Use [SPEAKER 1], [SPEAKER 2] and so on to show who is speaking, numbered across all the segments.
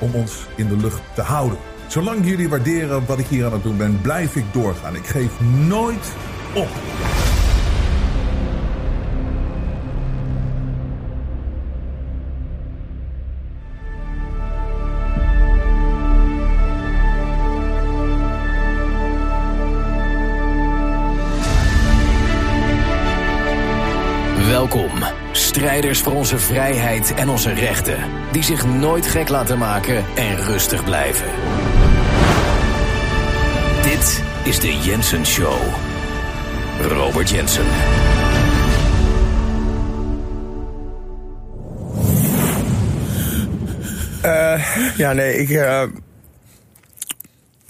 [SPEAKER 1] om ons in de lucht te houden. Zolang jullie waarderen wat ik hier aan het doen ben, blijf ik doorgaan. Ik geef nooit op.
[SPEAKER 2] Welkom, strijders voor onze vrijheid en onze rechten, die zich nooit gek laten maken en rustig blijven. Dit is de Jensen Show. Robert Jensen.
[SPEAKER 3] Eh, ja, nee, ik. eh,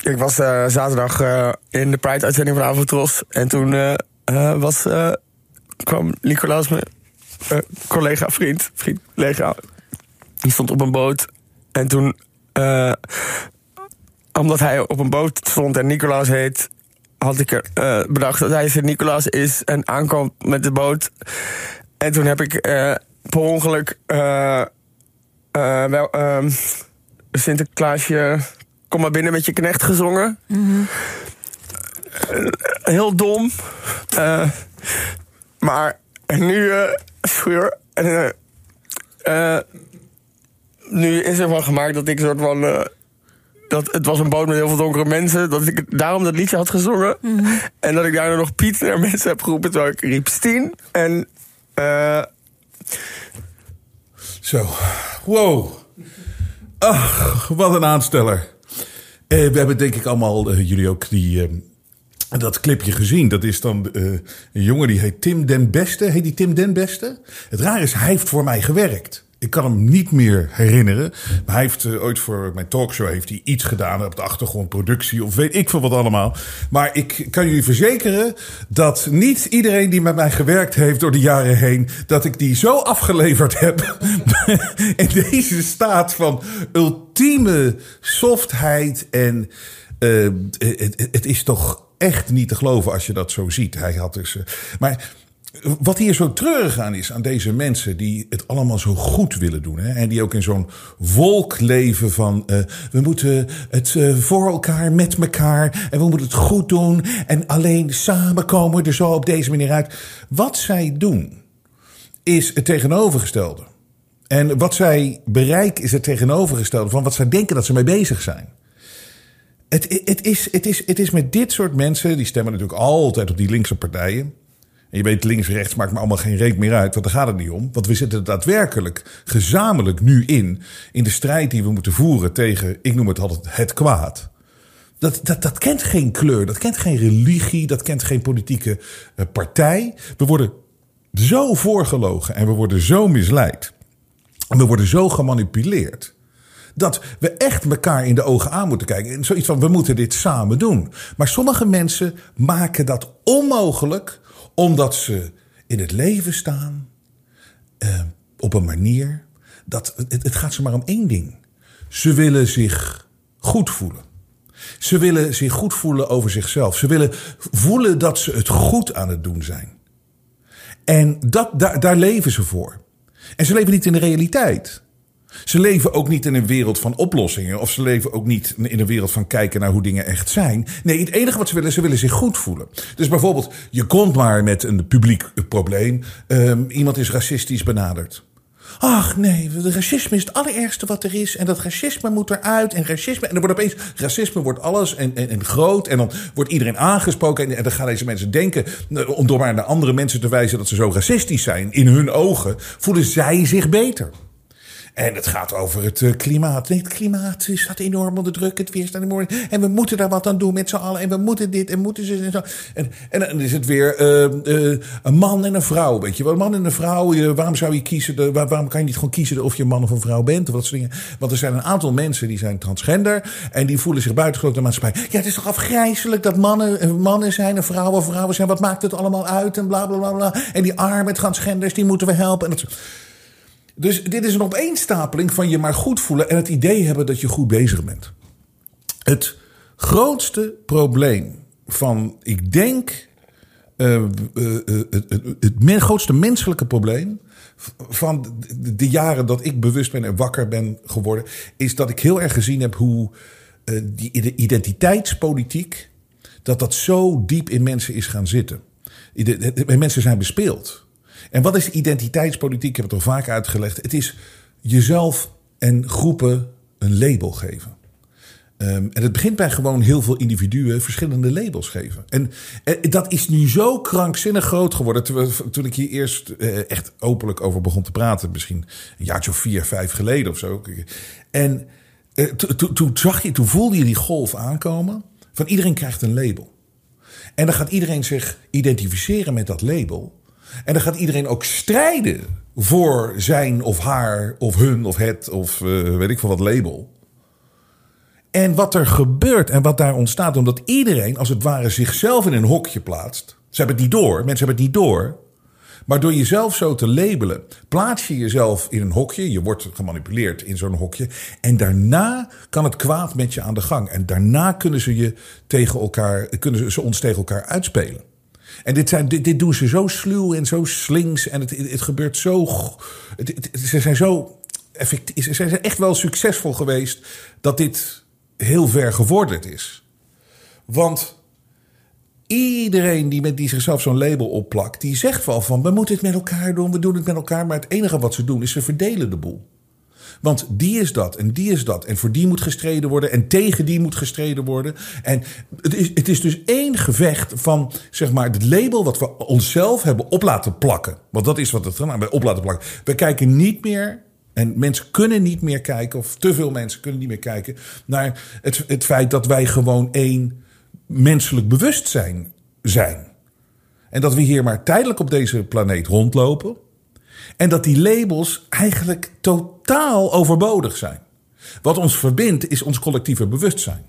[SPEAKER 3] ik was eh, zaterdag in de Pride-uitzending van. En toen was, kwam Nicolaas, mijn eh, collega, vriend, vriend, collega. Die stond op een boot. En toen, eh, omdat hij op een boot stond en Nicolaas heet, had ik er, eh, bedacht dat hij Sint-Nicolaas is en aankwam met de boot. En toen heb ik per ongeluk wel, ehm, Sinterklaasje, kom maar binnen met je knecht gezongen. Eh, heel dom. Maar nu, hoor. En, eh, eh, nu is er van gemaakt dat ik een soort van. eh, dat het was een boot met heel veel donkere mensen. Dat ik daarom dat liedje had gezongen. En dat ik daarna nog Piet naar mensen heb geroepen. Terwijl ik riep Stien. En eh,
[SPEAKER 1] Zo, wow. Ach, wat een aansteller. Eh, we hebben denk ik allemaal, jullie ook, die, eh, dat clipje gezien. Dat is dan eh, een jongen die heet Tim den Beste. Heet die Tim den Beste? Het raar is, hij heeft voor mij gewerkt. Ik kan hem niet meer herinneren. Maar hij heeft eh, ooit voor mijn talkshow heeft hij iets gedaan op de achtergrond, productie of weet ik veel wat allemaal. Maar ik kan jullie verzekeren dat niet iedereen die met mij gewerkt heeft door de jaren heen, dat ik die zo afgeleverd heb in deze staat van ultieme softheid en eh, het, het is toch echt niet te geloven als je dat zo ziet. Hij had dus, eh, maar wat hier zo treurig aan is, aan deze mensen die het allemaal zo goed willen doen. Hè, en die ook in zo'n wolk leven van eh, we moeten het eh, voor elkaar, met elkaar. En we moeten het goed doen. En alleen samen komen we er zo op deze manier uit. Wat zij doen, is het tegenovergestelde. En wat zij bereiken is het tegenovergestelde van wat zij denken dat ze mee bezig zijn. Het, het, is, het, is, het is met dit soort mensen, die stemmen natuurlijk altijd op die linkse partijen. En je weet, links-rechts maakt me allemaal geen reet meer uit, want daar gaat het niet om. Want we zitten daadwerkelijk gezamenlijk nu in, in de strijd die we moeten voeren tegen, ik noem het altijd, het kwaad. Dat, dat, dat kent geen kleur, dat kent geen religie, dat kent geen politieke eh, partij. We worden zo voorgelogen en we worden zo misleid. En we worden zo gemanipuleerd. Dat we echt elkaar in de ogen aan moeten kijken. En zoiets van, we moeten dit samen doen. Maar sommige mensen maken dat onmogelijk omdat ze in het leven staan eh, op een manier dat het, het gaat ze maar om één ding. Ze willen zich goed voelen. Ze willen zich goed voelen over zichzelf. Ze willen voelen dat ze het goed aan het doen zijn. En dat, daar, daar leven ze voor. En ze leven niet in de realiteit. Ze leven ook niet in een wereld van oplossingen. Of ze leven ook niet in een wereld van kijken naar hoe dingen echt zijn. Nee, het enige wat ze willen, ze willen zich goed voelen. Dus bijvoorbeeld, je komt maar met een publiek probleem. Um, iemand is racistisch benaderd. Ach nee, racisme is het allerergste wat er is. En dat racisme moet eruit. En racisme. En dan wordt opeens. Racisme wordt alles en, en, groot. En dan wordt iedereen aangesproken. En, en, dan gaan deze mensen denken. Om door maar naar andere mensen te wijzen dat ze zo racistisch zijn. In hun ogen voelen zij zich beter. En het gaat over het eh, klimaat. Het klimaat staat enorm onder druk. Het weer staat enorm. En we moeten daar wat aan doen met z'n allen. En we moeten dit en moeten ze en zo. En, en dan is het weer uh, uh, een man en een vrouw. Weet je wel, een man en een vrouw. waarom zou je kiezen? De, waarom kan je niet gewoon kiezen of je een man of een vrouw bent? Of wat soort dingen. Want er zijn een aantal mensen die zijn transgender. En die voelen zich buitengesloten maatschappij. Ja, het is toch afgrijzelijk dat mannen mannen zijn en vrouwen vrouwen zijn. Wat maakt het allemaal uit? En bla bla bla bla. En die arme transgenders, die moeten we helpen. En dat dus dit is een opeenstapeling van je maar goed voelen en het idee hebben dat je goed bezig bent. Het grootste probleem van, ik denk, uh, uh, uh, het, grootste menselijke probleem van de, de, jaren dat ik bewust ben en wakker ben geworden, is dat ik heel erg gezien heb hoe die de identiteitspolitiek, dat dat zo diep in mensen is gaan zitten. Mensen zijn bespeeld. En wat is identiteitspolitiek? Ik heb het al vaak uitgelegd. Het is jezelf en groepen een label geven. Um, en het begint bij gewoon heel veel individuen verschillende labels geven. En, eh, dat is nu zo krankzinnig groot geworden. Toen, ik hier eerst uh, echt openlijk over begon te praten, misschien een jaartje of vier, vijf geleden of zo. En uh, toen zag je, toen voelde je die golf aankomen. Van iedereen krijgt een label. En dan gaat iedereen zich identificeren met dat label. En dan gaat iedereen ook strijden voor zijn of haar of hun of het of uh, weet ik veel wat label. En wat er gebeurt en wat daar ontstaat, omdat iedereen als het ware zichzelf in een hokje plaatst. Ze hebben het niet door, mensen hebben het niet door. Maar door jezelf zo te labelen, plaats je jezelf in een hokje. Je wordt gemanipuleerd in zo'n hokje. En daarna kan het kwaad met je aan de gang. En daarna kunnen ze, je tegen elkaar, kunnen ze ons tegen elkaar uitspelen. En dit, dit, doen ze zo sluw en zo slinks. En het, het, gebeurt zo. Het, ze zijn zo effectief. Ze zijn echt wel succesvol geweest dat dit heel ver gevorderd is. Want iedereen die, met, die zichzelf zo'n label opplakt, die zegt wel van we moeten het met elkaar doen, we doen het met elkaar. Maar het enige wat ze doen is ze verdelen de boel. Want die is dat en die is dat. En voor die moet gestreden worden en tegen die moet gestreden worden. En het is, het is dus één gevecht van zeg maar, het label wat we onszelf hebben op laten plakken. Want dat is wat het gaan bij op laten plakken. We kijken niet meer en mensen kunnen niet meer kijken, of te veel mensen kunnen niet meer kijken naar het, het feit dat wij gewoon één menselijk bewustzijn zijn. En dat we hier maar tijdelijk op deze planeet rondlopen. En dat die labels eigenlijk totaal overbodig zijn. Wat ons verbindt is ons collectieve bewustzijn.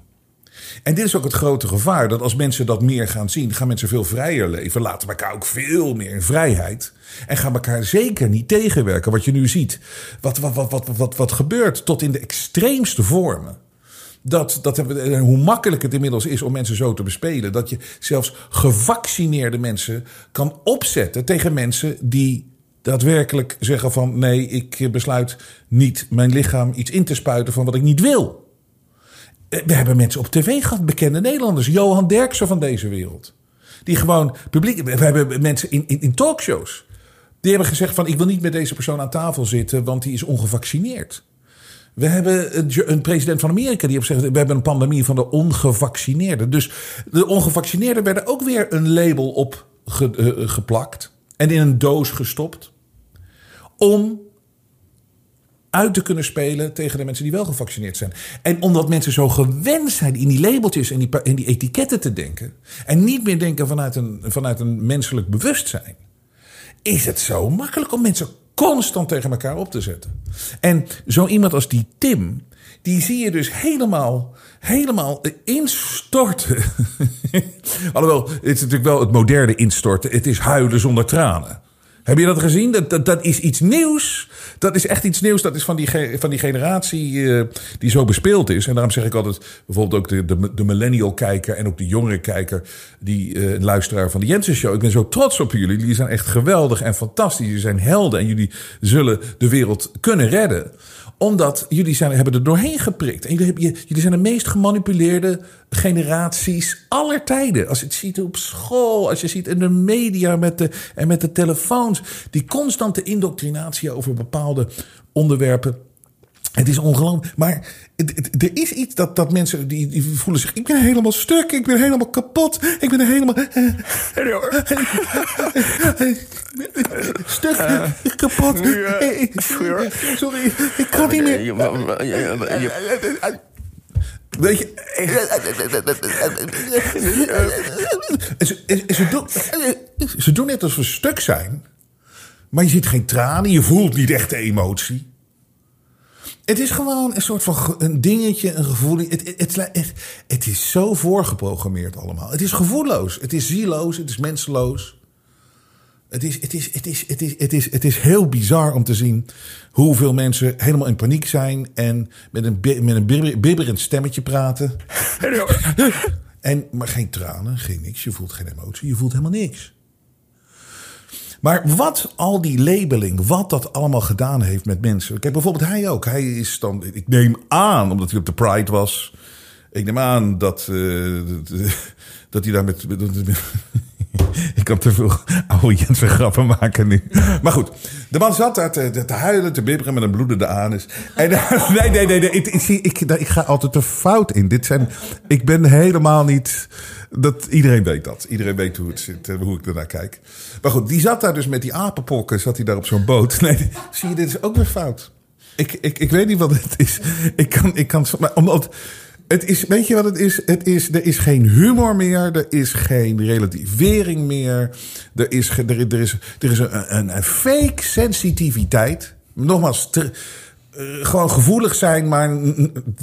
[SPEAKER 1] En dit is ook het grote gevaar, dat als mensen dat meer gaan zien, gaan mensen veel vrijer leven, laten elkaar ook veel meer in vrijheid en gaan elkaar zeker niet tegenwerken. Wat je nu ziet, wat, wat, wat, wat, wat, wat gebeurt tot in de extreemste vormen. Dat, dat, hoe makkelijk het inmiddels is om mensen zo te bespelen. Dat je zelfs gevaccineerde mensen kan opzetten tegen mensen die daadwerkelijk zeggen van nee, ik besluit niet mijn lichaam iets in te spuiten van wat ik niet wil. Eh, we hebben mensen op tv gehad, bekende Nederlanders, Johan Derksen van deze wereld. Die gewoon publiek. We hebben mensen in, in, talkshows. Die hebben gezegd van ik wil niet met deze persoon aan tafel zitten, want die is ongevaccineerd. We hebben een, president van Amerika die heeft gezegd: we hebben een pandemie van de ongevaccineerden. Dus de ongevaccineerden werden ook weer een label op eh, geplakt en in een doos gestopt. Om uit te kunnen spelen tegen de mensen die wel gevaccineerd zijn. En omdat mensen zo gewend zijn in die labeltjes en die, die etiketten te denken. En niet meer denken vanuit een, vanuit een menselijk bewustzijn. Is het zo makkelijk om mensen constant tegen elkaar op te zetten. En zo iemand als die Tim, die zie je dus helemaal, helemaal instorten. Alhoewel, het is natuurlijk wel het moderne instorten. Het is huilen zonder tranen. Heb je dat gezien? Dat, dat, dat is iets nieuws. Dat is echt iets nieuws. Dat is van die, van die generatie eh, die zo bespeeld is. En daarom zeg ik altijd, bijvoorbeeld ook de, de, de millennial kijker en ook de jongere kijker, die eh, luisteraar van de Jensen Show. Ik ben zo trots op jullie. Jullie zijn echt geweldig en fantastisch. Jullie zijn helden en jullie zullen de wereld kunnen redden omdat jullie zijn, hebben er doorheen geprikt. En jullie, jullie zijn de meest gemanipuleerde generaties aller tijden. Als je het ziet op school, als je ziet in de media met de, en met de telefoons. Die constante indoctrinatie over bepaalde onderwerpen. Het is ongelooflijk. Maar het- het- er is iets dat, dat mensen die, die voelen zich... Ik ben helemaal stuk, ik ben helemaal kapot. Ik ben helemaal... Stuk, kapot.
[SPEAKER 3] eh, sorry.
[SPEAKER 1] Ik kan niet meer. Weet je. Ze, en ze, doen, ze doen net alsof we stuk zijn. Maar je ziet geen tranen, je voelt niet echt de emotie. Het is gewoon een soort van een dingetje, een gevoel. Het, het, het, is zo voorgeprogrammeerd allemaal. Het is gevoelloos, het is zieloos, het is menseloos. Het is, het, is, het, is, het, is, het, is, het is heel bizar om te zien hoeveel mensen helemaal in paniek zijn en met een, met een bibber- bibberend stemmetje praten. En, maar geen tranen, geen niks. Je voelt geen emotie, je voelt helemaal niks. Maar wat al die labeling, wat dat allemaal gedaan heeft met mensen. Kijk, bijvoorbeeld hij ook. Hij is dan, ik neem aan, omdat hij op de Pride was. Ik neem aan dat, eh, dat, hij daar met. met- kan te veel oude Jensen grappen maken nu. Maar goed, de man zat daar te, te huilen, te bibberen met een bloedende anus. En, nee, nee, nee, nee. Ik, ik, ik ga altijd de fout in. Dit zijn, ik ben helemaal niet. Dat, iedereen weet dat. Iedereen weet hoe het zit, eh, hoe ik ernaar kijk. Maar goed, die zat daar dus met die apenpokken. Zat hij daar op zo'n boot. Nee, zie je, dit is ook weer fout. Ik, ik, ik weet niet wat het is. Ik kan, ik kan, maar omdat, het is, weet je wat het is? Het is? Er is geen humor meer. Er is geen relativering meer. Er is, er, er is, er is een, een, fake sensitiviteit. Nogmaals, eh, gewoon gevoelig zijn, maar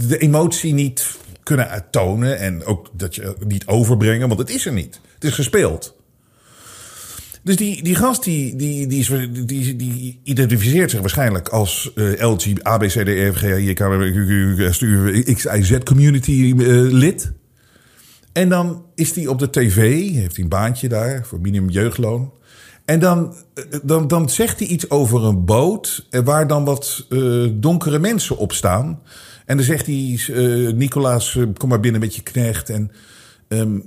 [SPEAKER 1] de emotie niet kunnen uittonen. En ook dat je niet overbrengen, want het is er niet. Het is gespeeld. Dus die, die gast die, die, die, die, die identificeert zich waarschijnlijk als eh LG, A, B, C, D, E, X, Y, Z community eh, lid. En dan is hij op de tv, heeft hij een baantje daar voor minimum jeugdloon. En dan, eh, dan, dan zegt hij iets over een boot waar dan wat donkere mensen op staan. En dan zegt hij, Nicolaas, kom maar binnen met je knecht. En, ehm,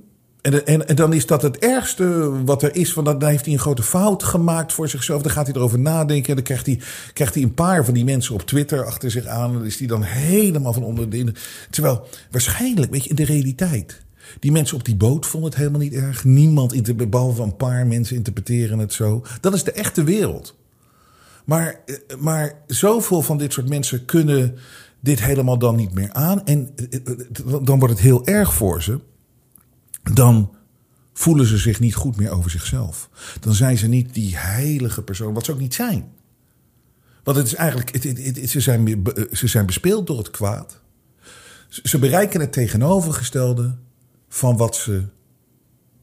[SPEAKER 1] en, en, dan is dat het ergste wat er is. Van dan heeft hij een grote fout gemaakt voor zichzelf. Dan gaat hij erover nadenken. En dan krijgt hij, krijgt hij een paar van die mensen op Twitter achter zich aan. En dan is hij dan helemaal van onder de. Terwijl waarschijnlijk, weet je, in de realiteit. Die mensen op die boot vonden het helemaal niet erg. Niemand, behalve een paar mensen, interpreteren het zo. Dat is de echte wereld. Maar, eh, maar zoveel van dit soort mensen kunnen dit helemaal dan niet meer aan. En eh, eh, dan wordt het heel erg voor ze. Dan voelen ze zich niet goed meer over zichzelf. Dan zijn ze niet die heilige persoon, wat ze ook niet zijn. Want het is eigenlijk, het, het- het- ze, zijn, ze zijn bespeeld door het kwaad. Ze bereiken het tegenovergestelde van wat ze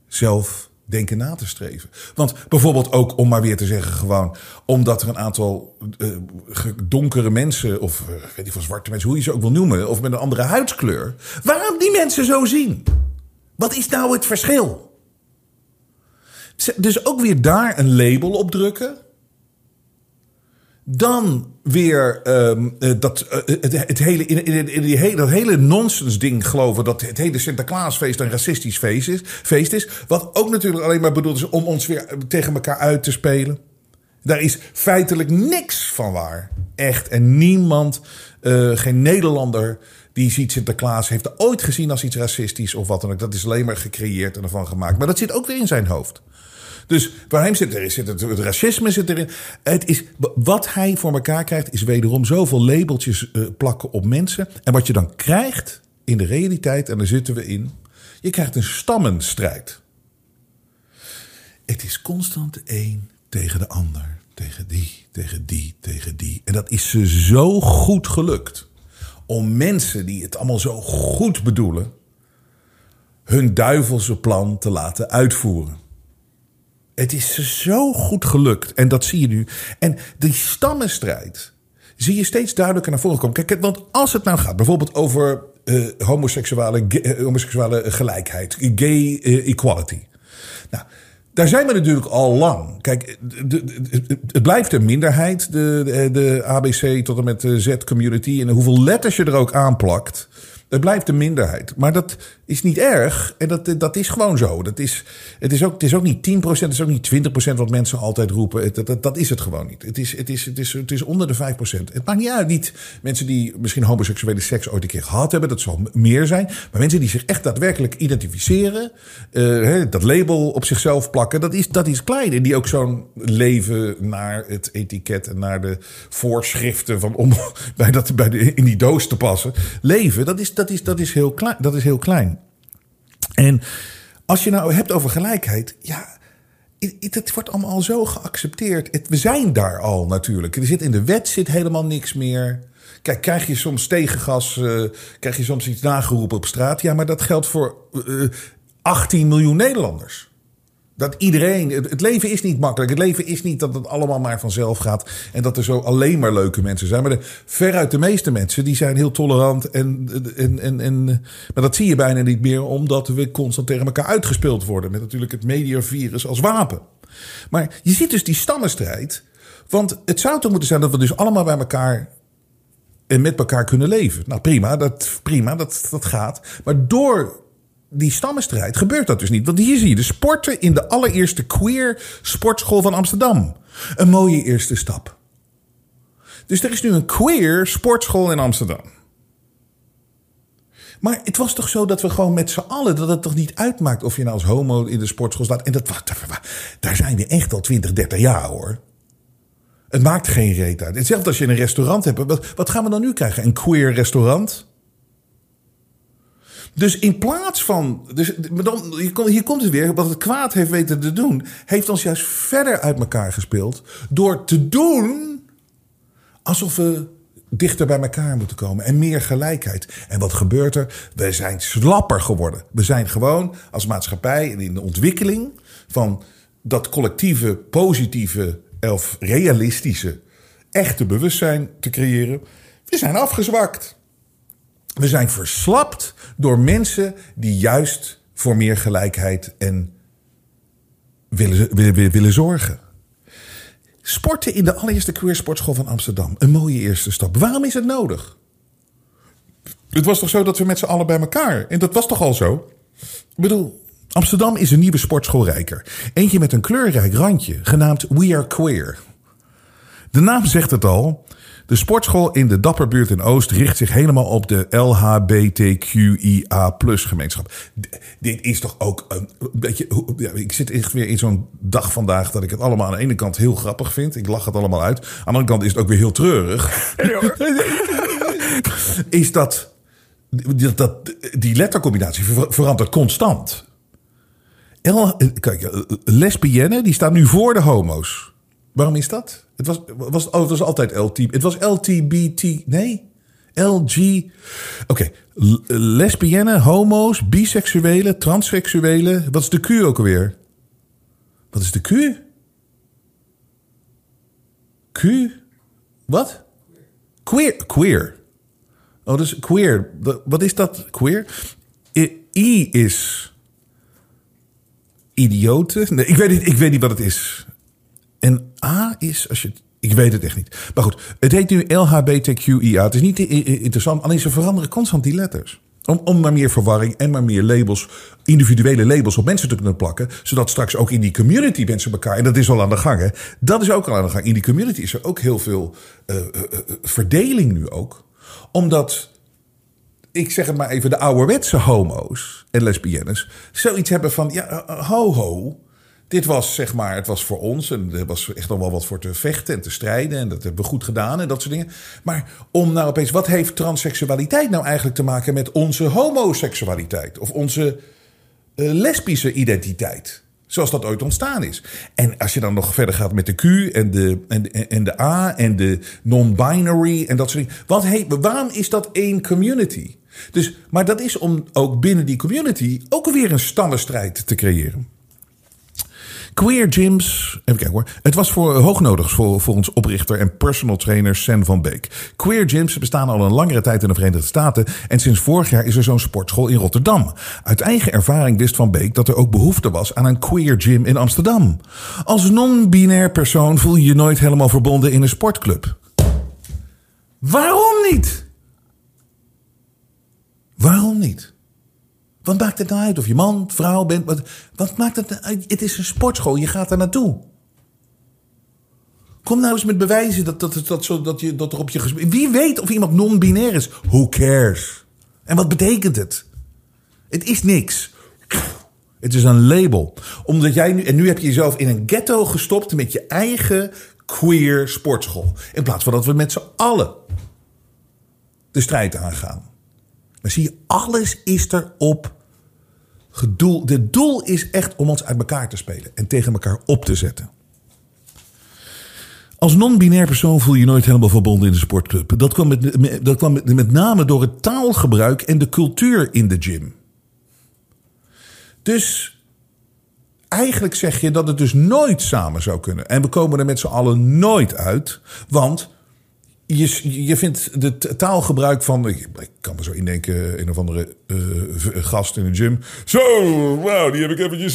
[SPEAKER 1] zelf denken na te streven. Want bijvoorbeeld ook, om maar weer te zeggen, gewoon omdat er een aantal eh, donkere mensen, of eh, weet ik van zwarte mensen, hoe je ze ook wil noemen, of met een andere huidskleur, waarom die mensen zo zien? Wat is nou het verschil? Dus ook weer daar een label op drukken. Dan weer ehm, eh, dat, eh, het, het hele, in, in, die hele, dat hele nonsens ding geloven dat het hele Sinterklaasfeest een racistisch feest is, feest is. Wat ook natuurlijk alleen maar bedoeld is om ons weer tegen elkaar uit te spelen. Daar is feitelijk niks van waar. Echt. En niemand, eh, geen Nederlander die ziet Sinterklaas, heeft er ooit gezien als iets racistisch of wat dan ook. Dat is alleen maar gecreëerd en ervan gemaakt. Maar dat zit ook weer in zijn hoofd. Dus waar hem zit, er zit het, het racisme zit erin. Het is, wat hij voor elkaar krijgt, is wederom zoveel labeltjes eh, plakken op mensen. En wat je dan krijgt in de realiteit, en daar zitten we in, je krijgt een stammenstrijd. Het is constant een tegen de ander. Tegen die, tegen die, tegen die. En dat is ze zo goed gelukt. Om mensen die het allemaal zo goed bedoelen. hun duivelse plan te laten uitvoeren. Het is zo goed gelukt. En dat zie je nu. En die stammenstrijd zie je steeds duidelijker naar voren komen. Kijk, want als het nou gaat bijvoorbeeld over uh, homoseksuele, uh, homoseksuele gelijkheid, gay uh, equality. Nou, daar zijn we natuurlijk al lang. Kijk, het blijft een minderheid, de, de, de ABC tot en met de Z-community. En hoeveel letters je er ook aanplakt. Het blijft een minderheid. Maar dat is niet erg. En dat, dat is gewoon zo. Dat is, het, is ook, het is ook niet 10%, het is ook niet 20% wat mensen altijd roepen. Dat, dat, dat is het gewoon niet. Het is, het, is, het, is, het is onder de 5%. Het maakt niet uit. Niet mensen die misschien homoseksuele seks ooit een keer gehad hebben. Dat zal meer zijn. Maar mensen die zich echt daadwerkelijk identificeren. Uh, dat label op zichzelf plakken. Dat is, dat is klein. En die ook zo'n leven naar het etiket en naar de voorschriften. Van om bij dat, bij de, in die doos te passen. Leven, dat is, dat is, dat is, heel, klein, dat is heel klein. En als je nou hebt over gelijkheid, ja, het wordt allemaal zo geaccepteerd. we zijn daar al natuurlijk. Er zit in de wet zit helemaal niks meer. Kijk, krijg je soms tegengas, uh, krijg je soms iets nageroepen op straat. Ja, maar dat geldt voor uh, eh, 18 miljoen Nederlanders. Dat iedereen, het leven is niet makkelijk. Het leven is niet dat het allemaal maar vanzelf gaat. En dat er zo alleen maar leuke mensen zijn. Maar de, veruit de meeste mensen, die zijn heel tolerant. En, en, en, en, maar dat zie je bijna niet meer, omdat we constant tegen elkaar uitgespeeld worden. Met natuurlijk het mediavirus als wapen. Maar je ziet dus die stammenstrijd. Want het zou toch moeten zijn dat we dus allemaal bij elkaar en met elkaar kunnen leven. Nou prima, dat, prima, dat, dat gaat. Maar door die stammenstrijd gebeurt dat dus niet. Want hier zie je de sporten in de allereerste queer sportschool van Amsterdam. Een mooie eerste stap. Dus er is nu een queer sportschool in Amsterdam. Maar het was toch zo dat we gewoon met z'n allen, dat het toch niet uitmaakt of je nou als homo in de sportschool staat. En dat, daar zijn we echt al 20, 30 jaar hoor. Het maakt geen reet uit. Hetzelfde als je een restaurant hebt. Wat, wat gaan we dan nu krijgen? Een queer restaurant? Dus in plaats van. Dus, dan, hier komt het weer. Wat het kwaad heeft weten te doen. Heeft ons juist verder uit elkaar gespeeld. Door te doen. alsof we dichter bij elkaar moeten komen. En meer gelijkheid. En wat gebeurt er? We zijn slapper geworden. We zijn gewoon als maatschappij in de ontwikkeling. van dat collectieve, positieve. of realistische. echte bewustzijn te creëren. We zijn afgezwakt. We zijn verslapt door mensen die juist voor meer gelijkheid en willen, willen, willen zorgen. Sporten in de allereerste queer sportschool van Amsterdam. Een mooie eerste stap. Waarom is het nodig? Het was toch zo dat we met z'n allen bij elkaar. En dat was toch al zo? Ik bedoel, Amsterdam is een nieuwe sportschool rijker. Eentje met een kleurrijk randje, genaamd We Are Queer. De naam zegt het al. De sportschool in de Dapperbuurt in Oost richt zich helemaal op de LHBTQIA gemeenschap. dit is toch ook een beetje. Ja, ik zit echt weer in zo'n dag vandaag dat ik het allemaal aan de ene kant heel grappig vind. Ik lach het allemaal uit. Aan de andere kant is het ook weer heel treurig. is dat, dat die lettercombinatie verandert constant. L, kijk, lesbienne die staat nu voor de homo's. Waarom is dat? Het was, was, oh, het was altijd LT. Het was LTBT. Nee? LG. Oké. Lesbienne, homo's, biseksuelen, transseksuelen. Wat is de Q ook alweer? Wat is de Q? Q? Wat? Queer. Queer. Oh, dus queer. Wat is dat? Queer? I is idioten. Nee, ik weet niet, ik weet niet wat het is. En A is, als je ik weet het echt niet. Maar goed, het heet nu LHBTQIA. Het is niet interessant, alleen ze veranderen constant die letters. Om, om maar meer verwarring en maar meer labels, individuele labels op mensen te kunnen plakken. Zodat straks ook in die community mensen elkaar, en dat is al aan de gang hè. Dat is ook al aan de gang. In die community is er ook heel veel uh, uh, verdeling nu ook. Omdat, ik zeg het maar even, de ouderwetse homo's en lesbiennes zoiets hebben van, ja, ho ho dit was zeg maar, het was voor ons en er was echt nog wel wat voor te vechten en te strijden. En dat hebben we goed gedaan en dat soort dingen. Maar om nou opeens, wat heeft transseksualiteit nou eigenlijk te maken met onze homoseksualiteit? Of onze uh, lesbische identiteit? Zoals dat ooit ontstaan is. En als je dan nog verder gaat met de Q en de, en, en de A en de non-binary en dat soort dingen. Wat heet, waarom is dat één community? Dus, maar dat is om ook binnen die community ook weer een stammenstrijd te creëren. Queer gyms, even kijken hoor. Het was voor hoognodig voor, voor ons oprichter en personal trainer Sen van Beek. Queer gyms bestaan al een langere tijd in de Verenigde Staten. En sinds vorig jaar is er zo'n sportschool in Rotterdam. Uit eigen ervaring wist Van Beek dat er ook behoefte was aan een queer gym in Amsterdam. Als non-binair persoon voel je je nooit helemaal verbonden in een sportclub. Waarom niet? Waarom niet? Wat maakt het nou uit of je man, vrouw bent? Wat, wat maakt het nou uit? Het is een sportschool, je gaat er naartoe. Kom nou eens met bewijzen dat, dat, dat, zo, dat, je, dat er op je... Wie weet of iemand non-binair is? Who cares? En wat betekent het? Het is niks. Het is een label. Omdat jij nu... En nu heb je jezelf in een ghetto gestopt met je eigen queer sportschool. In plaats van dat we met z'n allen de strijd aangaan. Maar zie je, alles is erop gedoel. Het doel is echt om ons uit elkaar te spelen en tegen elkaar op te zetten. Als non-binair persoon voel je je nooit helemaal verbonden in de sportclub. Dat kwam, met, dat kwam met, met name door het taalgebruik en de cultuur in de gym. Dus eigenlijk zeg je dat het dus nooit samen zou kunnen. En we komen er met z'n allen nooit uit. Want je, je vindt het taalgebruik van. Ik, kan me zo indenken, een of andere eh, gast in een gym. Zo, wauw, die heb ik eventjes.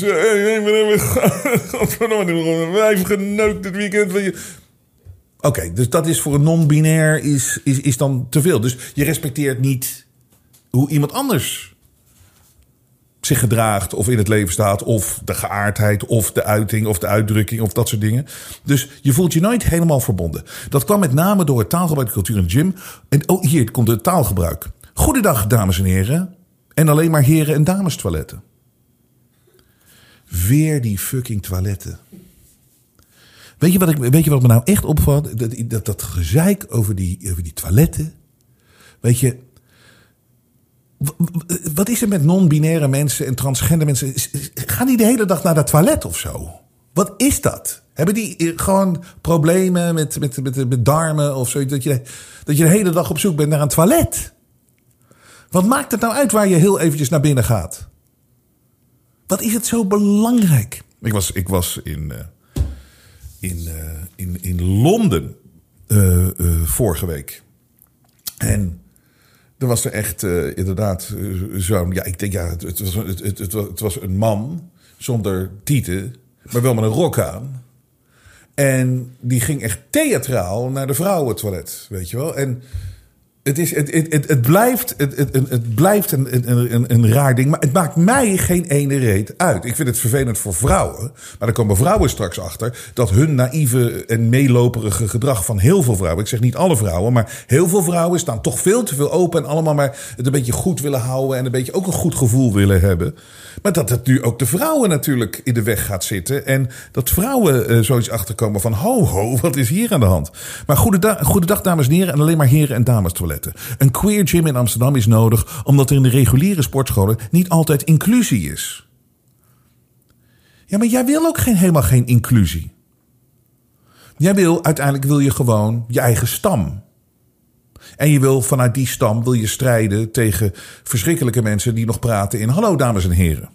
[SPEAKER 1] we gewoon wijf geneukt dit weekend. Oké, dus dat is voor een non-binair is, is, is dan te veel. Dus je respecteert niet hoe iemand anders zich gedraagt of in het leven staat, of de geaardheid, of de uiting, of de uitdrukking, of dat soort dingen. Dus je voelt je nooit helemaal verbonden. Dat kwam met name door het taalgebruik, de cultuur de gym. En oh, hier komt het taalgebruik. Goedendag, dames en heren. En alleen maar heren- en dames toiletten. Weer die fucking toiletten. Weet je wat, ik, weet je wat me nou echt opvalt? Dat, dat, dat gezeik over die, over die toiletten. Weet je, wat is er met non-binaire mensen en transgender mensen? Gaan die de hele dag naar het toilet of zo? Wat is dat? Hebben die eh, gewoon problemen met, met, met, met darmen of zo? Dat je, dat je de hele dag op zoek bent naar een toilet? Wat maakt het nou uit waar je heel eventjes naar binnen gaat? Wat is het zo belangrijk? Ik was, ik was in, eh, in, eh, in, in Londen vorige week. En er was er echt eh, inderdaad eh, zo'n... Ja, ik denk ja, het, was, het, het was een man zonder tieten, maar wel met een rok aan. En die ging echt theatraal naar de vrouwentoilet, weet je wel. En het, is, het, het, het, het blijft, het, het, het- blijft een, een, een, raar ding, maar het maakt mij geen ene reet uit. Ik vind het vervelend voor vrouwen, maar daar komen vrouwen straks achter... dat hun naïeve en meeloperige gedrag van heel veel vrouwen... ik zeg niet alle vrouwen, maar heel veel vrouwen staan toch veel te veel open... en allemaal maar het een beetje goed willen houden... en een beetje ook een goed gevoel willen hebben. Maar dat het nu ook de vrouwen natuurlijk in de weg gaat zitten... en dat vrouwen eh, zoiets achterkomen van... ho, ho, wat is hier aan de hand? Maar goedendag, goedendag dames en heren en alleen maar heren en dames Een queer gym in Amsterdam is nodig... omdat er in de reguliere sportscholen niet altijd inclusie is. Ja, maar jij wil ook geen, helemaal geen inclusie. Jij wil, uiteindelijk wil je gewoon je eigen stam. En je wil vanuit die stam wil je strijden tegen verschrikkelijke mensen die nog praten in hallo dames en heren.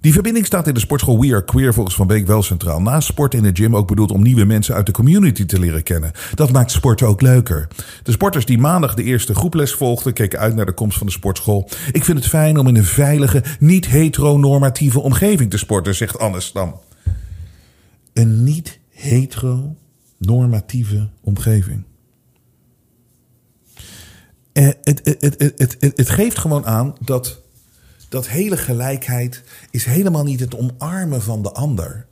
[SPEAKER 1] Die verbinding staat in de sportschool We Are Queer volgens Van Beek wel centraal. Naast sport in de gym ook bedoeld om nieuwe mensen uit de community te leren kennen. Dat maakt sporten ook leuker. De sporters die maandag de eerste groeples volgden keken uit naar de komst van de sportschool. Ik vind het fijn om in een veilige, niet heteronormatieve omgeving te sporten, zegt Anne Stam. Een niet heteronormatieve omgeving. Eh, het, het, het, het geeft gewoon aan dat dat hele gelijkheid is helemaal niet het omarmen van de ander.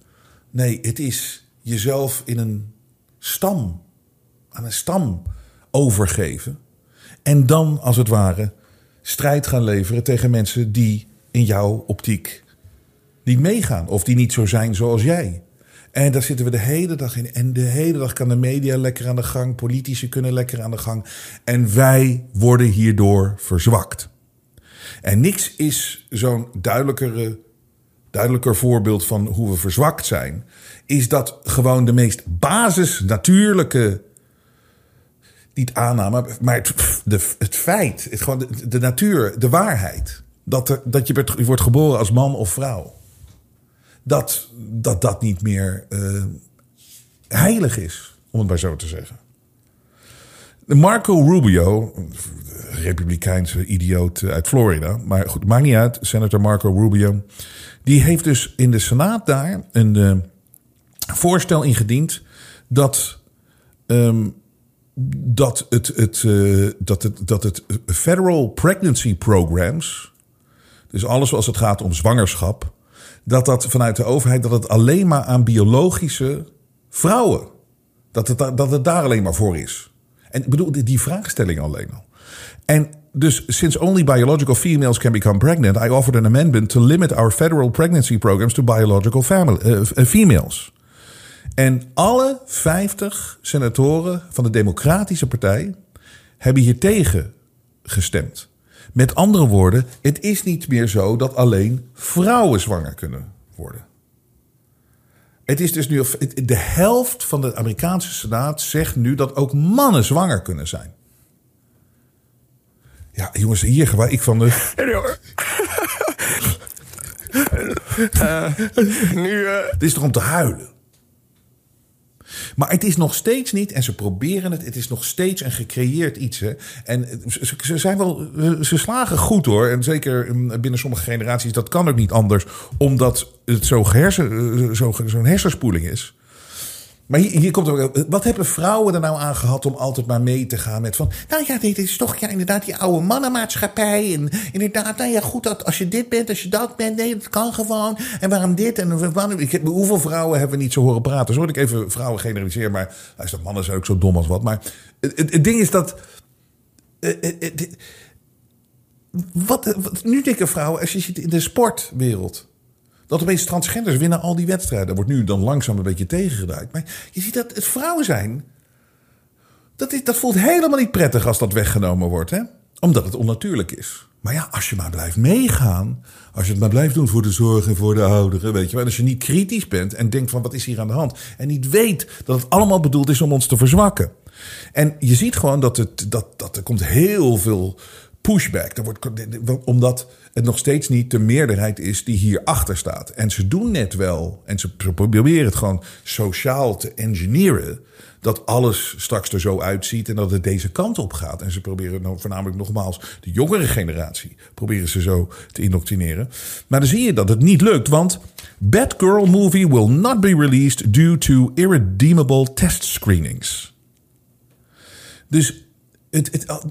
[SPEAKER 1] Nee, het is jezelf in een stam, aan een stam overgeven. En dan, als het ware, strijd gaan leveren tegen mensen die in jouw optiek niet meegaan. Of die niet zo zijn zoals jij. En daar zitten we de hele dag in. En de hele dag kan de media lekker aan de gang. Politici kunnen lekker aan de gang. En wij worden hierdoor verzwakt. En niks is zo'n duidelijker voorbeeld van hoe we verzwakt zijn. Is dat gewoon de meest basis natuurlijke. Niet aanname, maar het, het feit. Het, gewoon de, natuur, de waarheid. Dat, dat je wordt- je wordt geboren als man of vrouw. dat dat, dat niet meer eh, heilig is, om het maar zo te zeggen. Marco Rubio, republikeinse idioot uit Florida, maar goed, maakt niet uit, senator Marco Rubio, die heeft dus in de Senaat daar een eh, voorstel ingediend dat, ehm, dat, het, het, eh, dat, het, dat het federal pregnancy programs, dus alles als het gaat om zwangerschap, dat dat vanuit de overheid dat het alleen maar aan biologische vrouwen, dat het, dat het daar alleen maar voor is. En ik bedoel, die vraagstelling alleen al. En dus, since only biological females can become pregnant, I offered an amendment to limit our federal pregnancy programs to biological family, uh, females. En alle 50 senatoren van de Democratische Partij hebben hier tegen gestemd. Met andere woorden, het is niet meer zo dat alleen vrouwen zwanger kunnen worden. Het is dus nu de helft van de Amerikaanse Senaat zegt nu dat ook mannen zwanger kunnen zijn. Ja, jongens, hier waar ik van de.
[SPEAKER 3] uh, nu. Uh...
[SPEAKER 1] Het is toch om te huilen. Maar het is nog steeds niet, en ze proberen het, het is nog steeds een gecreëerd iets. Hè. En ze, zijn wel, ze slagen goed hoor. En zeker mm, binnen sommige generaties, dat kan ook niet anders, omdat het zo'n hersen, zo, zo'n hersenspoeling is. Maar hier, komt ook. Wat hebben vrouwen er nou aan gehad om altijd maar mee te gaan met van. Nou ja, dit is toch ja, inderdaad die oude mannenmaatschappij. En inderdaad, nou ja, goed, dat, als je dit bent, als je dat bent, nee, dat kan gewoon. En waarom dit? En waarom, ik, hoeveel vrouwen hebben we niet zo horen praten? Zo ik even vrouwen generaliseren, maar dat mannen zijn ook zo dom als wat. Maar het, ding is dat. Uh, wat, wat, nu denken vrouwen, als je ziet in de sportwereld. Dat opeens transgenders winnen al die wedstrijden. Dat wordt nu dan langzaam een beetje tegengedraaid. Maar je ziet dat het vrouwen zijn. Dat, is, dat voelt helemaal niet prettig als dat weggenomen wordt. Hè? Omdat het onnatuurlijk is. Maar ja, als je maar blijft meegaan. Als je het maar blijft doen voor de zorg en voor de ouderen. Weet je wel. Als je niet kritisch bent en denkt van wat is hier aan de hand. En niet weet dat het allemaal bedoeld is om ons te verzwakken. En je ziet gewoon dat, het, dat, dat er komt heel veel pushback. Wordt, omdat het nog steeds niet de meerderheid is die hierachter staat. En ze doen net wel, en ze proberen het gewoon sociaal te engineeren. Dat alles straks er zo uitziet en dat het deze kant op gaat. En ze proberen nou voornamelijk nogmaals de jongere generatie. Proberen ze zo te indoctrineren. Maar dan zie je dat het niet lukt, want Bad Girl Movie will not be released due to irredeemable test screenings. Dus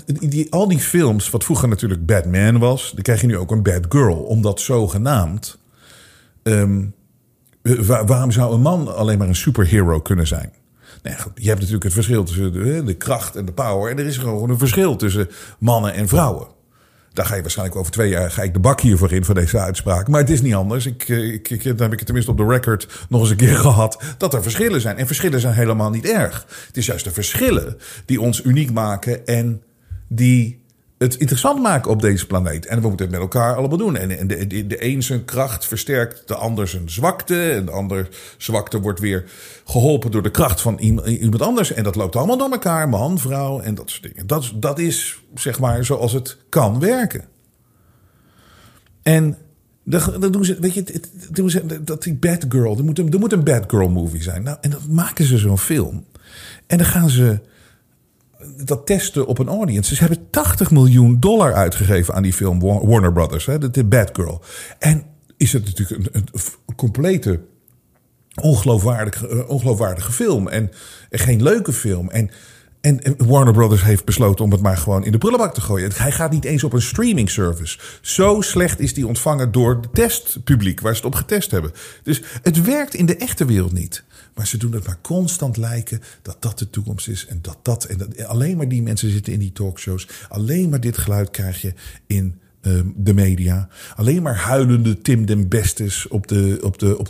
[SPEAKER 1] die, al die films, wat vroeger natuurlijk Batman was, dan krijg je nu ook een Bad Girl, omdat zogenaamd. Um, waarom zou een man alleen maar een superhero kunnen zijn? Nee, goed, je hebt natuurlijk het verschil tussen de, de, kracht en de power. En er is gewoon een verschil tussen mannen en vrouwen. Daar ga je waarschijnlijk over twee jaar ga ik de bak hiervoor in voor deze uitspraak. Maar het is niet anders. Ik, eh, ik, ik, dan heb ik het tenminste op de record nog eens een keer gehad. Dat er verschillen zijn. En verschillen zijn helemaal niet erg. Het is juist de verschillen die ons uniek maken en die het interessant maken op deze planeet. En we moeten het met elkaar allemaal doen. En, de, de, de een zijn kracht versterkt de ander zijn zwakte. En de ander zwakte wordt weer geholpen door de kracht van iemand anders. En dat loopt allemaal door elkaar. Man, vrouw en dat soort dingen. Dat, dat is zeg maar zoals het kan werken. En dan doen ze, weet je, doen ze, dat die bad girl, er moet, een, er moet een bad girl movie zijn. Nou, en dan maken ze zo'n film. En dan gaan ze dat testen op een audience. Ze hebben 80 miljoen dollar uitgegeven aan die film Warner Brothers, hè, de Bad Girl. En is het natuurlijk een, complete ongeloofwaardige, uh, ongeloofwaardige film. En, en geen leuke film. En en Warner Brothers heeft besloten om het maar gewoon in de prullenbak te gooien. Hij gaat niet eens op een streaming service. Zo slecht is die ontvangen door het testpubliek waar ze het op getest hebben. Dus het werkt in de echte wereld niet. Maar ze doen het maar constant lijken dat dat de toekomst is. En dat dat. En dat, alleen maar die mensen zitten in die talkshows. Alleen maar dit geluid krijg je in Ehm, de media. Alleen maar huilende Tim den Bestes op de. Op de, op,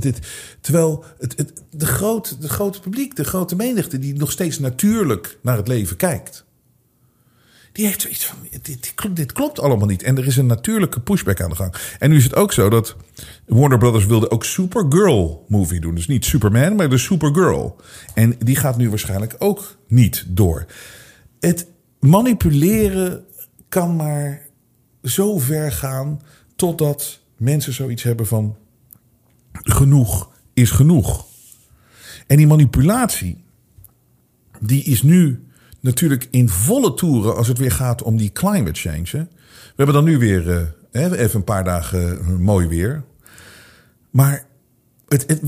[SPEAKER 1] dit, terwijl het, het, de, groot, de grote publiek, de grote menigte, die nog steeds natuurlijk naar het leven kijkt. Die heeft zoiets van: dit, klopt allemaal niet. En er is een natuurlijke pushback aan de gang. En nu is het ook zo dat Warner Brothers wilde ook Supergirl movie doen. Dus niet Superman, maar de Supergirl. En die gaat nu waarschijnlijk ook niet door. Het manipuleren kan maar zo ver gaan totdat mensen zoiets hebben van. genoeg is genoeg. En die manipulatie, die is nu natuurlijk in volle toeren als het weer gaat om die climate change. We hebben dan nu weer uh, even een paar dagen uh, mooi weer. Maar het,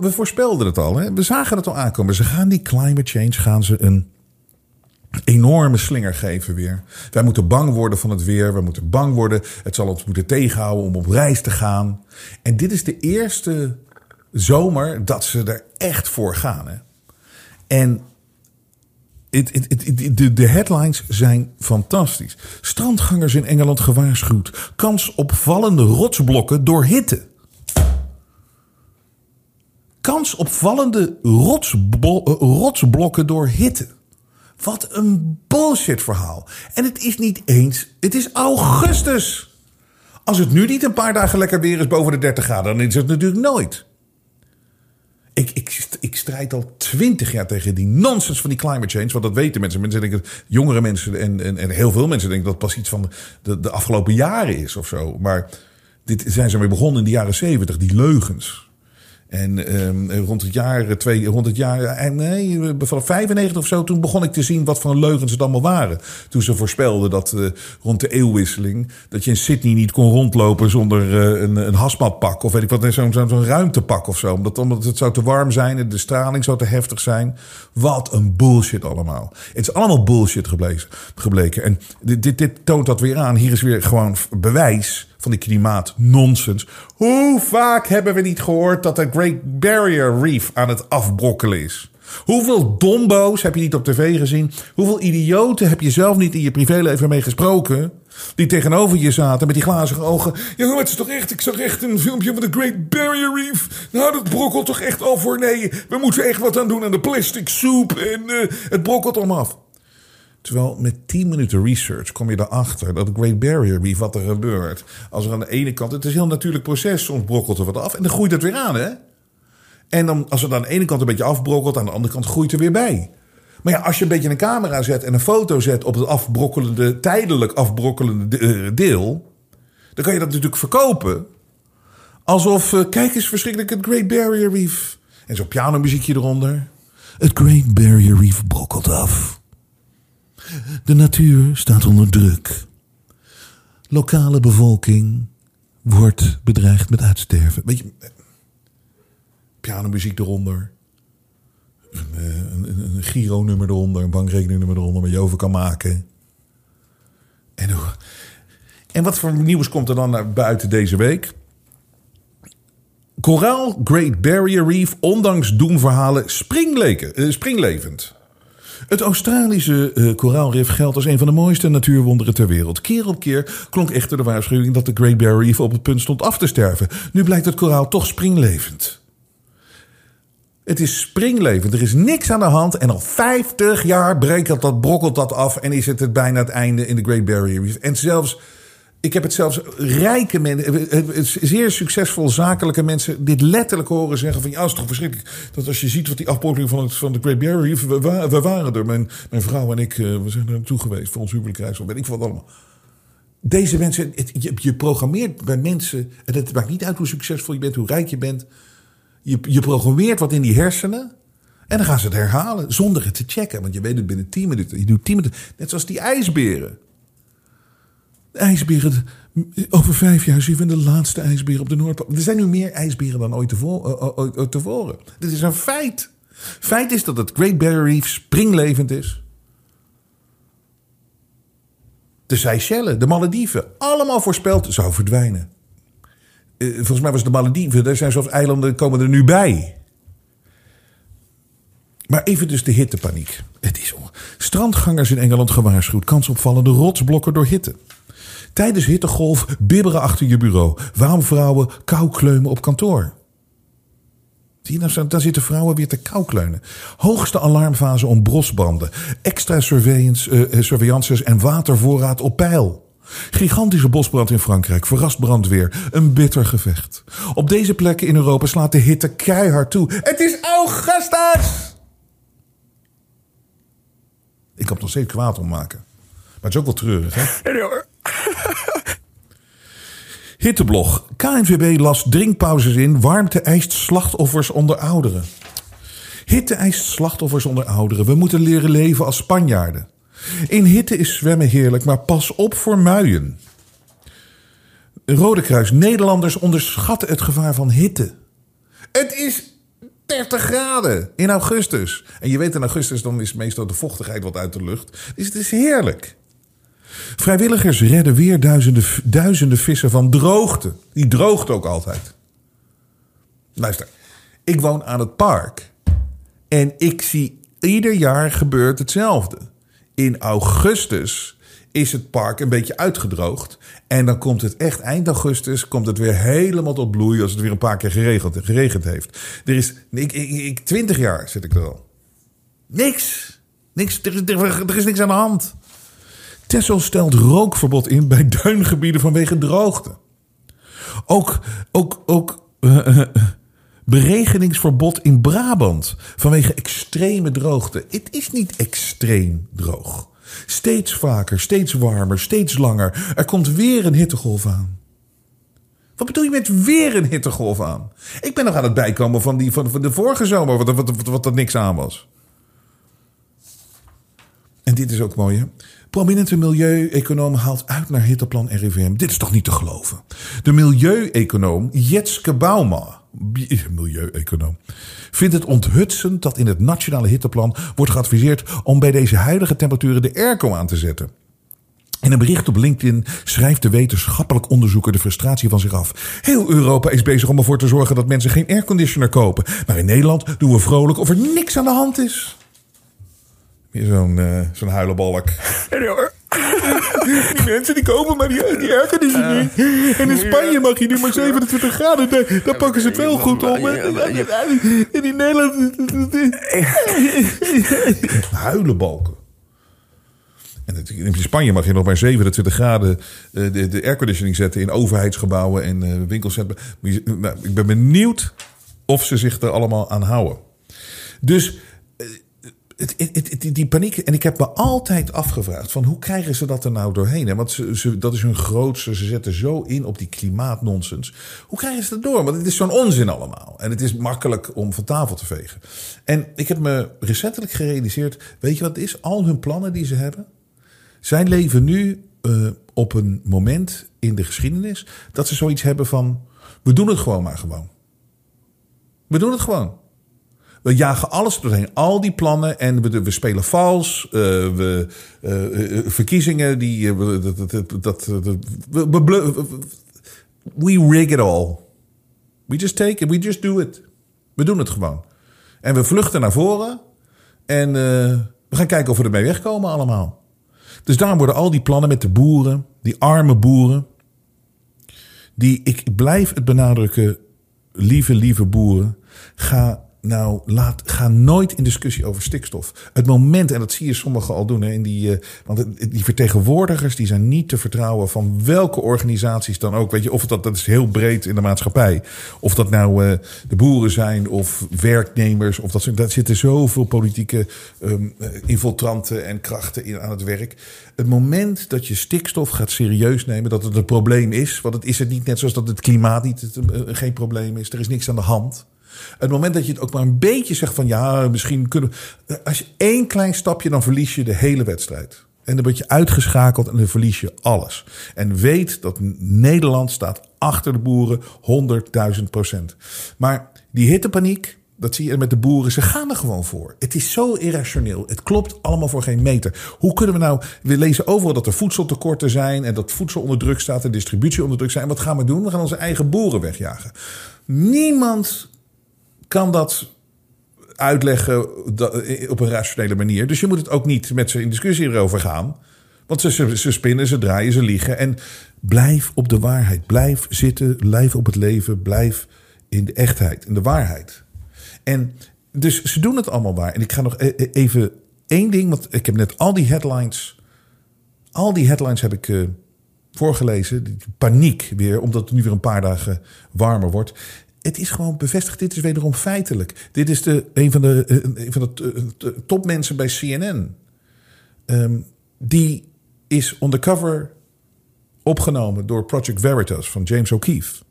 [SPEAKER 1] we, voorspelden het al. Hè? We zagen het al aankomen. Ze gaan die climate change gaan ze een enorme slinger geven weer. Wij moeten bang worden van het weer. We moeten bang worden. Het zal ons moeten tegenhouden om op reis te gaan. En dit is de eerste zomer dat ze er echt voor gaan. Hè? En de, headlines zijn fantastisch. Strandgangers in Engeland gewaarschuwd. Kans op vallende rotsblokken door hitte. Kans op vallende rotsblo rotsblokken door hitte. Wat een bullshit verhaal. En het is niet eens, het is augustus. Als het nu niet een paar dagen lekker weer is boven de 30 graden, dan is het natuurlijk nooit. Ik, ik, ik strijd al twintig jaar tegen die nonsens van die climate change. Want dat weten mensen. Mensen denken, jongere mensen en, en, en heel veel mensen denken dat pas iets van de, de afgelopen jaren is of zo. Maar dit zijn ze mee begonnen in de jaren zeventig, die leugens. En um, rond het jaar, twee, rond het jaar, nee, vanaf 95 of zo, toen begon ik te zien wat voor leugens het allemaal waren. Toen ze voorspelden dat rond de eeuwwisseling, dat je in Sydney niet kon rondlopen zonder uh, een, een hasmatpak of weet ik wat, zo'n zo, zo ruimtepak of zo. Omdat, omdat het zou te warm zijn en de straling zou te heftig zijn. Wat een bullshit allemaal. Het is allemaal bullshit gebleken. gebleken. En dit, dit, dit toont dat weer aan. Hier is weer gewoon bewijs van die klimaatnonsens. Hoe vaak hebben we niet gehoord dat de Great Barrier Reef aan het afbrokkelen is? Hoeveel dombo's heb je niet op tv gezien? Hoeveel idioten heb je zelf niet in je privéleven mee gesproken? Die tegenover je zaten met die glazige ogen. Ja, maar het is toch echt, ik zag echt een filmpje van de Great Barrier Reef. Nou, dat brokkelt toch echt al voor. Nee, we moeten echt wat aan doen aan de plastic soep. En uh, het brokkelt allemaal af. Terwijl met 10 minuten research kom je erachter dat de Great Barrier Reef, wat er gebeurt. Als er aan de ene kant, het is een heel natuurlijk proces, soms brokkelt er wat af en dan groeit het weer aan, hè? En dan, als het aan de ene kant een beetje afbrokkelt, aan de andere kant groeit er weer bij. Maar ja, als je een beetje een camera zet en een foto zet op het afbrokkelende, tijdelijk afbrokkelende deel, dan kan je dat natuurlijk verkopen. Alsof, uh, kijk eens verschrikkelijk, het Great Barrier Reef. En zo'n pianomuziekje eronder. Het Great Barrier Reef brokkelt af. De natuur staat onder druk. Lokale bevolking wordt bedreigd met uitsterven. Weet je, pianomuziek eronder. Een, een, een, een Giro-nummer eronder, een bankrekeningnummer eronder waar je over kan maken. En, en wat voor nieuws komt er dan naar buiten deze week? Koraal Great Barrier Reef, ondanks doemverhalen, springlevend. Het Australische uh, koraalrif geldt als een van de mooiste natuurwonderen ter wereld. Keer op keer klonk echter de waarschuwing dat de Great Barrier Reef op het punt stond af te sterven. Nu blijkt het koraal toch springlevend. Het is springlevend, er is niks aan de hand en al 50 jaar breekt dat, brokkelt dat af en is het, het bijna het einde in de Great Barrier Reef. En zelfs ik heb het zelfs rijke mensen, zeer succesvol zakelijke mensen, dit letterlijk horen zeggen: van ja, is toch verschrikkelijk. Dat als je ziet wat die afbrokkeling van, van de Great Barrier Reef, we, waren er. Mijn, mijn vrouw en ik, eh, we zijn er naartoe geweest voor ons huwelijksreis, weet ik wat allemaal. Deze mensen, je, je programmeert bij mensen, en het maakt niet uit hoe succesvol je bent, hoe rijk je bent. Je, je programmeert wat in die hersenen. En dan gaan ze het herhalen zonder het te checken. Want je weet het binnen 10 minuten. Je doet 10 minuten. Net zoals die ijsberen ijsberen. Over vijf jaar zien we de laatste ijsberen op de Noordpool. Er zijn nu meer ijsberen dan ooit tevoren. Dit is een feit. Feit is dat het Great Barrier Reef springlevend is. De Seychelles, de Malediven, allemaal voorspeld zou verdwijnen. Uh, volgens mij was de Malediven, daar zijn zelfs eilanden, komen er nu bij. Maar even dus de hittepaniek. Het is Strandgangers in Engeland gewaarschuwd. Kans opvallende rotsblokken door hitte. Tijdens hittegolf bibberen achter je bureau. Waarom vrouwen koukleumen op kantoor? Zie je, nou, daar zitten vrouwen weer te koukleunen. Hoogste alarmfase om brosbranden. Extra surveillance, uh, surveillances en watervoorraad op peil. Gigantische bosbrand in Frankrijk, verrast brandweer, een bitter gevecht. Op deze plekken in Europa slaat de hitte keihard toe. Het is augustus! Ik kan het nog steeds kwaad om maken. Maar het is ook wel treurig, hè? Hitteblog. KNVB las drinkpauzes in. Warmte eist slachtoffers onder ouderen. Hitte eist slachtoffers onder ouderen. We moeten leren leven als Spanjaarden. In hitte is zwemmen heerlijk, maar pas op voor muien. Rode Kruis. Nederlanders onderschatten het gevaar van hitte. Het is 30 graden in augustus. En je weet in augustus dan is meestal de vochtigheid wat uit de lucht. Dus het is heerlijk. Vrijwilligers redden weer duizenden, duizenden vissen van droogte. Die droogt ook altijd. Luister, ik woon aan het park. En ik zie ieder jaar gebeurt hetzelfde. In augustus is het park een beetje uitgedroogd. En dan komt het echt eind augustus komt het weer helemaal tot bloei als het weer een paar keer geregeld, geregend heeft. Er is, ik, ik, ik, 20 jaar zit ik er al. Niks. Niks. Er, er is niks aan de hand. Tessel stelt rookverbod in bij duingebieden vanwege droogte. Ook, ook, ook uh, beregeningsverbod in Brabant vanwege extreme droogte. Het is niet extreem droog. Steeds vaker, steeds warmer, steeds langer. Er komt weer een hittegolf aan. Wat bedoel je met weer een hittegolf aan? Ik ben nog aan het bijkomen van, die, van, van de vorige zomer, wat, wat, wat, wat er niks aan was. En dit is ook mooi, hè? Prominente milieueconoom haalt uit naar hitteplan RIVM. Dit is toch niet te geloven? De milieueconoom Jetske Bauma, milieueconoom, vindt het onthutsend dat in het nationale hitteplan wordt geadviseerd om bij deze huidige temperaturen de airco aan te zetten. In een bericht op LinkedIn schrijft de wetenschappelijk onderzoeker de frustratie van zich af. Heel Europa is bezig om ervoor te zorgen dat mensen geen airconditioner kopen. Maar in Nederland doen we vrolijk of er niks aan de hand is. Zo'n uh, zo'n huilenbalk. die mensen die kopen maar die, die airconditioner niet. En in Spanje mag je nu maar 27 graden. Daar, daar pakken ze het wel goed om. En in Nederland... Huilenbalken. En in Spanje mag je nog maar 27 graden de, de airconditioning zetten in overheidsgebouwen en uh, winkelcentra. Ik ben benieuwd of ze zich er allemaal aan houden. Dus het, het, die paniek. En ik heb me altijd afgevraagd: van hoe krijgen ze dat er nou doorheen? Want ze, ze, dat is hun grootste. Ze zetten zo in op die klimaatnonsens. Hoe krijgen ze dat door? Want het is zo'n onzin allemaal. En het is makkelijk om van tafel te vegen. En ik heb me recentelijk gerealiseerd: weet je wat het is? Al hun plannen die ze hebben. Zij leven nu uh, op een moment in de geschiedenis dat ze zoiets hebben van: we doen het gewoon maar gewoon. We doen het gewoon. We jagen alles doorheen. Al die plannen. En we, we spelen vals. Uh, we, uh, verkiezingen die. Dat, dat, dat, we, we, we rig it all. We just take it. We just do it. We doen het gewoon. En we vluchten naar voren. En we gaan kijken of we ermee wegkomen allemaal. Dus daarom worden al die plannen met de boeren. Die arme boeren. Die, ik blijf het benadrukken. Lieve, lieve boeren. Ga nou, laat, ga nooit in discussie over stikstof. Het moment, en dat zie je sommigen al doen, hè, in die, uh, want die vertegenwoordigers die zijn niet te vertrouwen van welke organisaties dan ook. Weet je, of dat, dat is heel breed in de maatschappij. Of dat nou uh, de boeren zijn of werknemers. Of dat, daar zitten zoveel politieke um, infiltranten en krachten in aan het werk. Het moment dat je stikstof gaat serieus nemen, dat het een probleem is. Want het is het niet net zoals dat het klimaat niet, geen probleem is. Er is niks aan de hand. Het moment dat je het ook maar een beetje zegt van ja, misschien kunnen. Als je één klein stapje, dan verlies je de hele wedstrijd. En dan word je uitgeschakeld en dan verlies je alles. En weet dat Nederland staat achter de boeren 100.000 procent. Maar die hittepaniek, dat zie je met de boeren. Ze gaan er gewoon voor. Het is zo irrationeel. Het klopt allemaal voor geen meter. Hoe kunnen we nou. We lezen overal dat er voedseltekorten zijn. En dat voedsel onder druk staat. En distributie onder druk zijn. Wat gaan we doen? We gaan onze eigen boeren wegjagen. Niemand kan dat uitleggen op een rationele manier. Dus je moet het ook niet met ze in discussie erover gaan. Want ze, ze, spinnen, ze draaien, ze liegen. En blijf op de waarheid. Blijf zitten, blijf op het leven. Blijf in de echtheid, in de waarheid. En dus ze doen het allemaal waar. En ik ga nog e-, e-, even één ding. Want ik heb net al die headlines. Al die headlines heb ik uh, voorgelezen. Paniek weer, omdat het nu weer een paar dagen warmer wordt het is gewoon bevestigd. Dit is wederom feitelijk. Dit is de, een van de, eh, een van de eh, topmensen bij CNN. Ehm, die is undercover opgenomen door Project Veritas van James O'Keefe.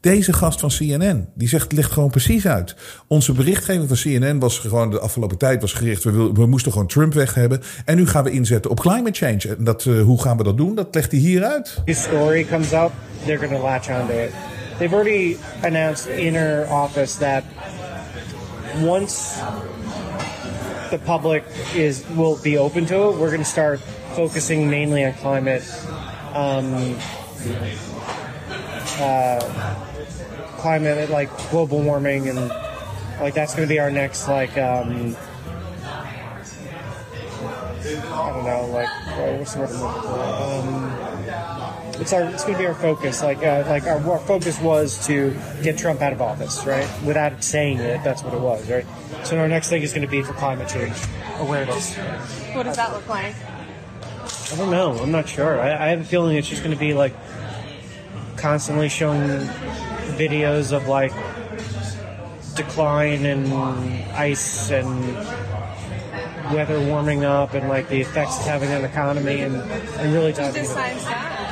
[SPEAKER 1] Deze gast van CNN, die zegt, ligt gewoon precies uit. Onze berichtgeving van CNN was gewoon de afgelopen tijd was gericht. We, wil, we moesten gewoon Trump weg hebben. En nu gaan we inzetten op climate change. En dat, uh, hoe gaan we dat doen? Dat legt hij hier uit.
[SPEAKER 4] This story comes up, they're going to latch onto it. They've already announced in their office that once the public is will be open to it, we're going to start focusing mainly on climate. Um, uh, climate, like global warming, and like that's going to be our next like um, I don't know, like what's the word? Um, it's our it's going to be our focus. Like uh, like our, our focus was to get Trump out of office, right? Without saying it, that's what it was, right? So our next thing is going to be for climate change awareness.
[SPEAKER 5] What does that look like?
[SPEAKER 4] I don't know. I'm not sure. I, I have a feeling it's just going to be like constantly showing videos of like decline in ice and weather warming up and like the effects it's having on the economy and, and really talking
[SPEAKER 5] that.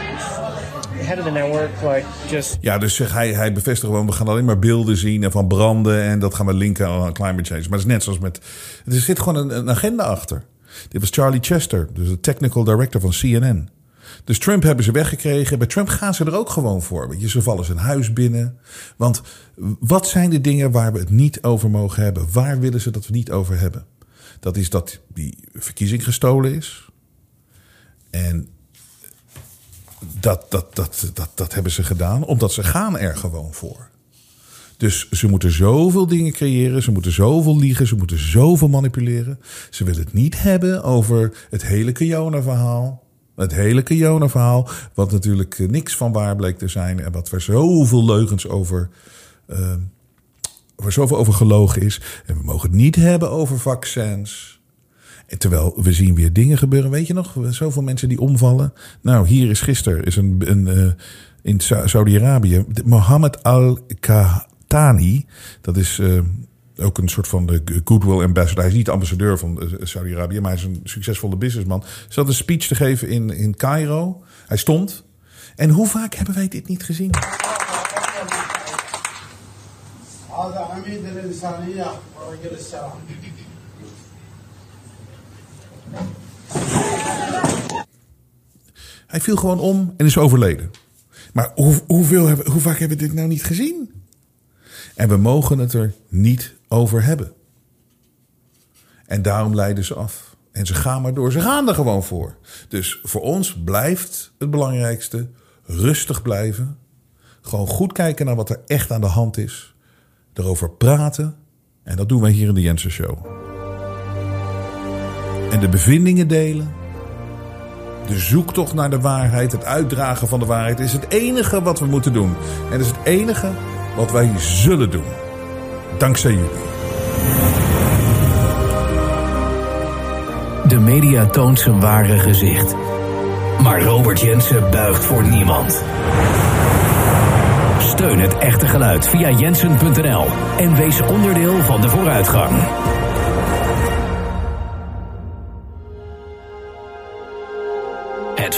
[SPEAKER 4] Head of the network like just
[SPEAKER 1] Ja, dus zeg, hij, hij bevestigt gewoon, we gaan alleen maar beelden zien en van branden en dat gaan we linken aan climate change. Maar het is net zoals met, er zit gewoon een, agenda achter. Dit was Charlie Chester, dus de technical director van CNN. Dus Trump hebben ze weggekregen. Bij Trump gaan ze er ook gewoon voor. Weet je, ze vallen zijn huis binnen. Want wat zijn de dingen waar we het niet over mogen hebben? Waar willen ze dat we niet over hebben? Dat is dat die verkiezing gestolen is. En dat, dat, dat, dat, dat hebben ze gedaan omdat ze gaan er gewoon voor. Dus ze moeten zoveel dingen creëren, ze moeten zoveel liegen, ze moeten zoveel manipuleren. Ze willen het niet hebben over het hele Kiona-verhaal. Het hele Kiona-verhaal, wat natuurlijk eh, niks van waar bleek te zijn en wat er zoveel leugens over, uh, waar zoveel over gelogen is. En we mogen het niet hebben over vaccins. Terwijl we zien weer dingen gebeuren. Weet je nog, zoveel mensen die omvallen. Nou, hier is gisteren is een, een, uh, in Saudi-Arabië Mohammed al-Qahtani. Dat is uh, ook een soort van de goodwill ambassador. Hij is niet de ambassadeur van Saudi-Arabië, maar hij is een succesvolle businessman. Had een speech te geven in, in Cairo. Hij stond. En hoe vaak hebben wij dit niet gezien? Hij viel gewoon om en is overleden. Maar hoe, hoeveel hoe vaak hebben we dit nou niet gezien? En we mogen het er niet over hebben. En daarom leiden ze af. En ze gaan maar door. Ze gaan er gewoon voor. Dus voor ons blijft het belangrijkste rustig blijven. Gewoon goed kijken naar wat er echt aan de hand is. Erover praten. En dat doen wij hier in de Jensen Show. En de bevindingen delen. De zoektocht naar de waarheid, het uitdragen van de waarheid is het enige wat we moeten doen. En is het enige wat wij zullen doen. Dankzij jullie.
[SPEAKER 2] De media toont zijn ware gezicht. Maar Robert Jensen buigt voor niemand. Steun het echte geluid via jensen.nl en wees onderdeel van de vooruitgang.